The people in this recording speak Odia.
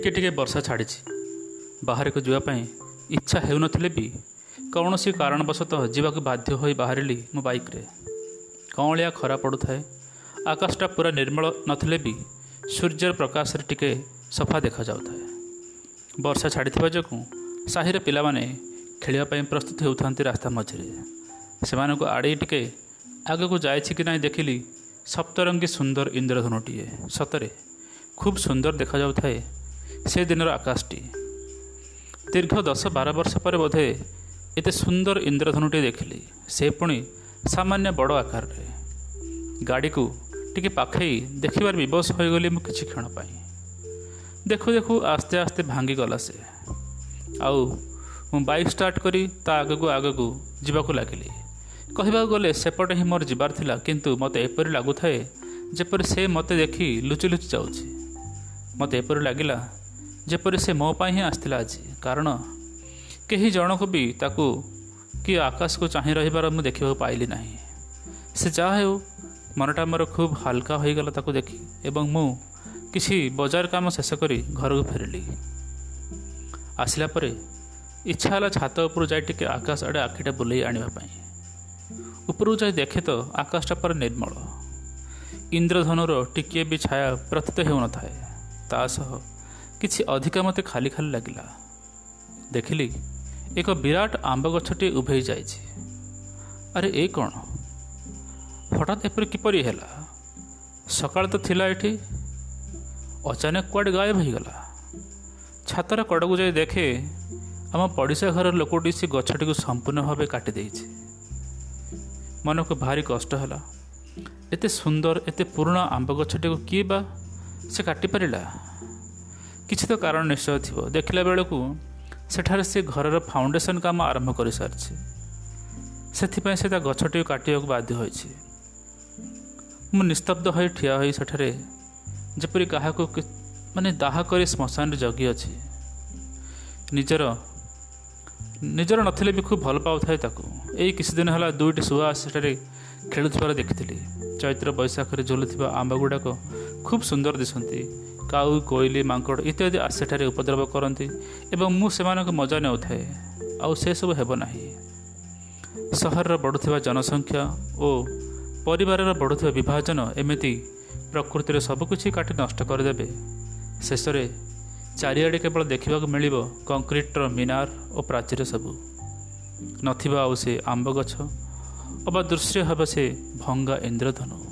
ଟିକେ ଟିକେ ବର୍ଷା ଛାଡ଼ିଛି। ବାହାରକୁ ଯିବା ପାଇଁ ଇଚ୍ଛା ହେଉନଥିଲେ ବି କୌଣସି କାରଣବଶତଃ ଯିବାକୁ ବାଧ୍ୟ ହୋଇ ବାହାରିଲି ମୋ ବାଇକ୍ରେ। କଅଁଳିଆ ଖରା ପଡ଼ୁଥାଏ ଆକାଶଟା ପୁରା ନିର୍ମଳ ନଥିଲେ ବି ସୂର୍ଯ୍ୟର ପ୍ରକାଶରେ ଟିକେ ସଫା ଦେଖାଯାଉଥାଏ। ବର୍ଷା ଛାଡ଼ିଥିବା ଯୋଗୁଁ ସାହିର ପିଲାମାନେ ଖେଳିବା ପାଇଁ ପ୍ରସ୍ତୁତ ହେଉଥାନ୍ତି ରାସ୍ତା ମଝିରେ। ସେମାନଙ୍କୁ ଆଡ଼େଇ ଟିକେ ଆଗକୁ ଯାଇଛି କି ନାହିଁ ଦେଖିଲି ସପ୍ତରଙ୍ଗୀ ସୁନ୍ଦର ଇନ୍ଦ୍ରଧନୁଟିଏ। ସତରେ ଖୁବ୍ ସୁନ୍ଦର ଦେଖାଯାଉଥାଏ ସେ ଦିନର ଆକାଶଟି। ଦୀର୍ଘ ଦଶ ବାର ବର୍ଷ ପରେ ବୋଧେ ଏତେ ସୁନ୍ଦର ଇନ୍ଦ୍ରଧନୁଟିଏ ଦେଖିଲି। ସେ ପୁଣି ସାମାନ୍ୟ ବଡ଼ ଆକାରରେ। ଗାଡ଼ିକୁ ଟିକେ ପାଖେଇ ଦେଖିବାର ବିବଶ ହୋଇଗଲି ମୁଁ କିଛି କ୍ଷଣ ପାଇଁ। ଦେଖୁ ଦେଖୁ ଆସ୍ତେ ଆସ୍ତେ ଭାଙ୍ଗିଗଲା ସେ। ଆଉ ମୁଁ ବାଇକ୍ ଷ୍ଟାର୍ଟ କରି ତା ଆଗକୁ ଆଗକୁ ଯିବାକୁ ଲାଗିଲି। କହିବାକୁ ଗଲେ ସେପଟେ ହିଁ ମୋର ଯିବାର ଥିଲା କିନ୍ତୁ ମୋତେ ଏପରି ଲାଗୁଥାଏ ଯେପରି ସେ ମୋତେ ଦେଖି ଲୁଚି ଲୁଚି ଯାଉଛି। ମୋତେ ଏପରି ଲାଗିଲା ଯେପରି ସେ ମୋ ପାଇଁ ହିଁ ଆସିଥିଲା ଆଜି। କାରଣ କେହି ଜଣକୁ ବି ତାକୁ କି ଆକାଶକୁ ଚାହିଁ ରହିବାର ମୁଁ ଦେଖିବାକୁ ପାଇଲି ନାହିଁ। ସେ ଯାହା ହେଉ ମନଟା ମୋର ଖୁବ୍ ହାଲକା ହୋଇଗଲା ତାକୁ ଦେଖି ଏବଂ ମୁଁ କିଛି ବଜାର କାମ ଶେଷ କରି ଘରକୁ ଫେରିଲି। ଆସିଲା ପରେ ଇଚ୍ଛା ହେଲା ଛାତ ଉପରୁ ଯାଇ ଟିକେ ଆକାଶ ଆଡ଼େ ଆଖିଟା ବୁଲେଇ ଆଣିବା ପାଇଁ। ଉପରକୁ ଯାଇ ଦେଖେ ତ ଆକାଶଟା ପରେ ନିର୍ମଳ। ଇନ୍ଦ୍ରଧନୁର ଟିକିଏ ବି ଛାୟା ପ୍ରତୀତ ହେଉନଥାଏ। ତା ସହ କିଛି ଅଧିକା ମୋତେ ଖାଲି ଖାଲି ଲାଗିଲା। ଦେଖିଲି ଏକ ବିରାଟ ଆମ୍ବ ଗଛଟିଏ ଉଭେଇ ଯାଇଛି। ଆରେ ଏ କ'ଣ? ହଠାତ୍ ଏପରି କିପରି ହେଲା? ସକାଳ ତ ଥିଲା ଏଠି। ଅଚାନକ କୁଆଡ଼େ ଗାୟବ ହୋଇଗଲା। ଛାତର କଡ଼କୁ ଯାଇ ଦେଖେ ଆମ ପଡ଼ିଶା ଘର ଲୋକଟି ସେ ଗଛଟିକୁ ସମ୍ପୂର୍ଣ୍ଣ ଭାବେ କାଟି ଦେଇଛି। ମନକୁ ଭାରି କଷ୍ଟ ହେଲା। ଏତେ ସୁନ୍ଦର ଏତେ ପୁରୁଣା ଆମ୍ବ ଗଛଟିକୁ କିଏ ବା ସେ କାଟିପାରିଲା କିଛି ତ କାରଣ ନିଶ୍ଚୟ ଥିବ। ଦେଖିଲା ବେଳକୁ ସେଠାରେ ସେ ଘରର ଫାଉଣ୍ଡେସନ୍ କାମ ଆରମ୍ଭ କରିସାରିଛି। ସେଥିପାଇଁ ସେ ତା ଗଛଟିକୁ କାଟିବାକୁ ବାଧ୍ୟ ହୋଇଛି। ମୁଁ ନିସ୍ତବ୍ଧ ହୋଇ ଠିଆ ହୋଇ ସେଠାରେ ଯେପରି କାହାକୁ ମାନେ ଦାହ କରି ଶ୍ମଶାନରେ ଜଗି ଅଛି ନିଜର ନିଜର ନଥିଲେ ବି ଖୁବ୍ ଭଲ ପାଉଥାଏ ତାକୁ। ଏଇ କିଛି ଦିନ ହେଲା ଦୁଇଟି ଶୁଆ ସେଠାରେ ଖେଳୁଥିବାର ଦେଖିଥିଲି। ଚୈତ୍ର ବୈଶାଖରେ ଝୁଲୁଥିବା ଆମ୍ବ ଗୁଡ଼ାକ ଖୁବ୍ ସୁନ୍ଦର ଦିଶନ୍ତି। କାଉ କୋଇଲି ମାଙ୍କଡ଼ ଇତ୍ୟାଦି ସେଠାରେ ଉପଦ୍ରବ କରନ୍ତି ଏବଂ ମୁଁ ସେମାନଙ୍କୁ ମଜା ନେଉଥାଏ। ଆଉ ସେସବୁ ହେବ ନାହିଁ। ସହରର ବଢ଼ୁଥିବା ଜନସଂଖ୍ୟା ଓ ପରିବାରର ବଢ଼ୁଥିବା ବିଭାଜନ ଏମିତି ପ୍ରକୃତିରେ ସବୁକିଛି କାଟି ନଷ୍ଟ କରିଦେବେ। ଶେଷରେ ଚାରିଆଡ଼େ କେବଳ ଦେଖିବାକୁ ମିଳିବ କଂକ୍ରିଟର ମିନାର ଓ ପ୍ରାଚୀର ସବୁ। ନଥିବା ଆଉ ସେ ଆମ୍ବ ଗଛ ଅବା ଦୃଶ୍ୟ ହେବ ସେ ଭଙ୍ଗା ଇନ୍ଦ୍ରଧନୁ।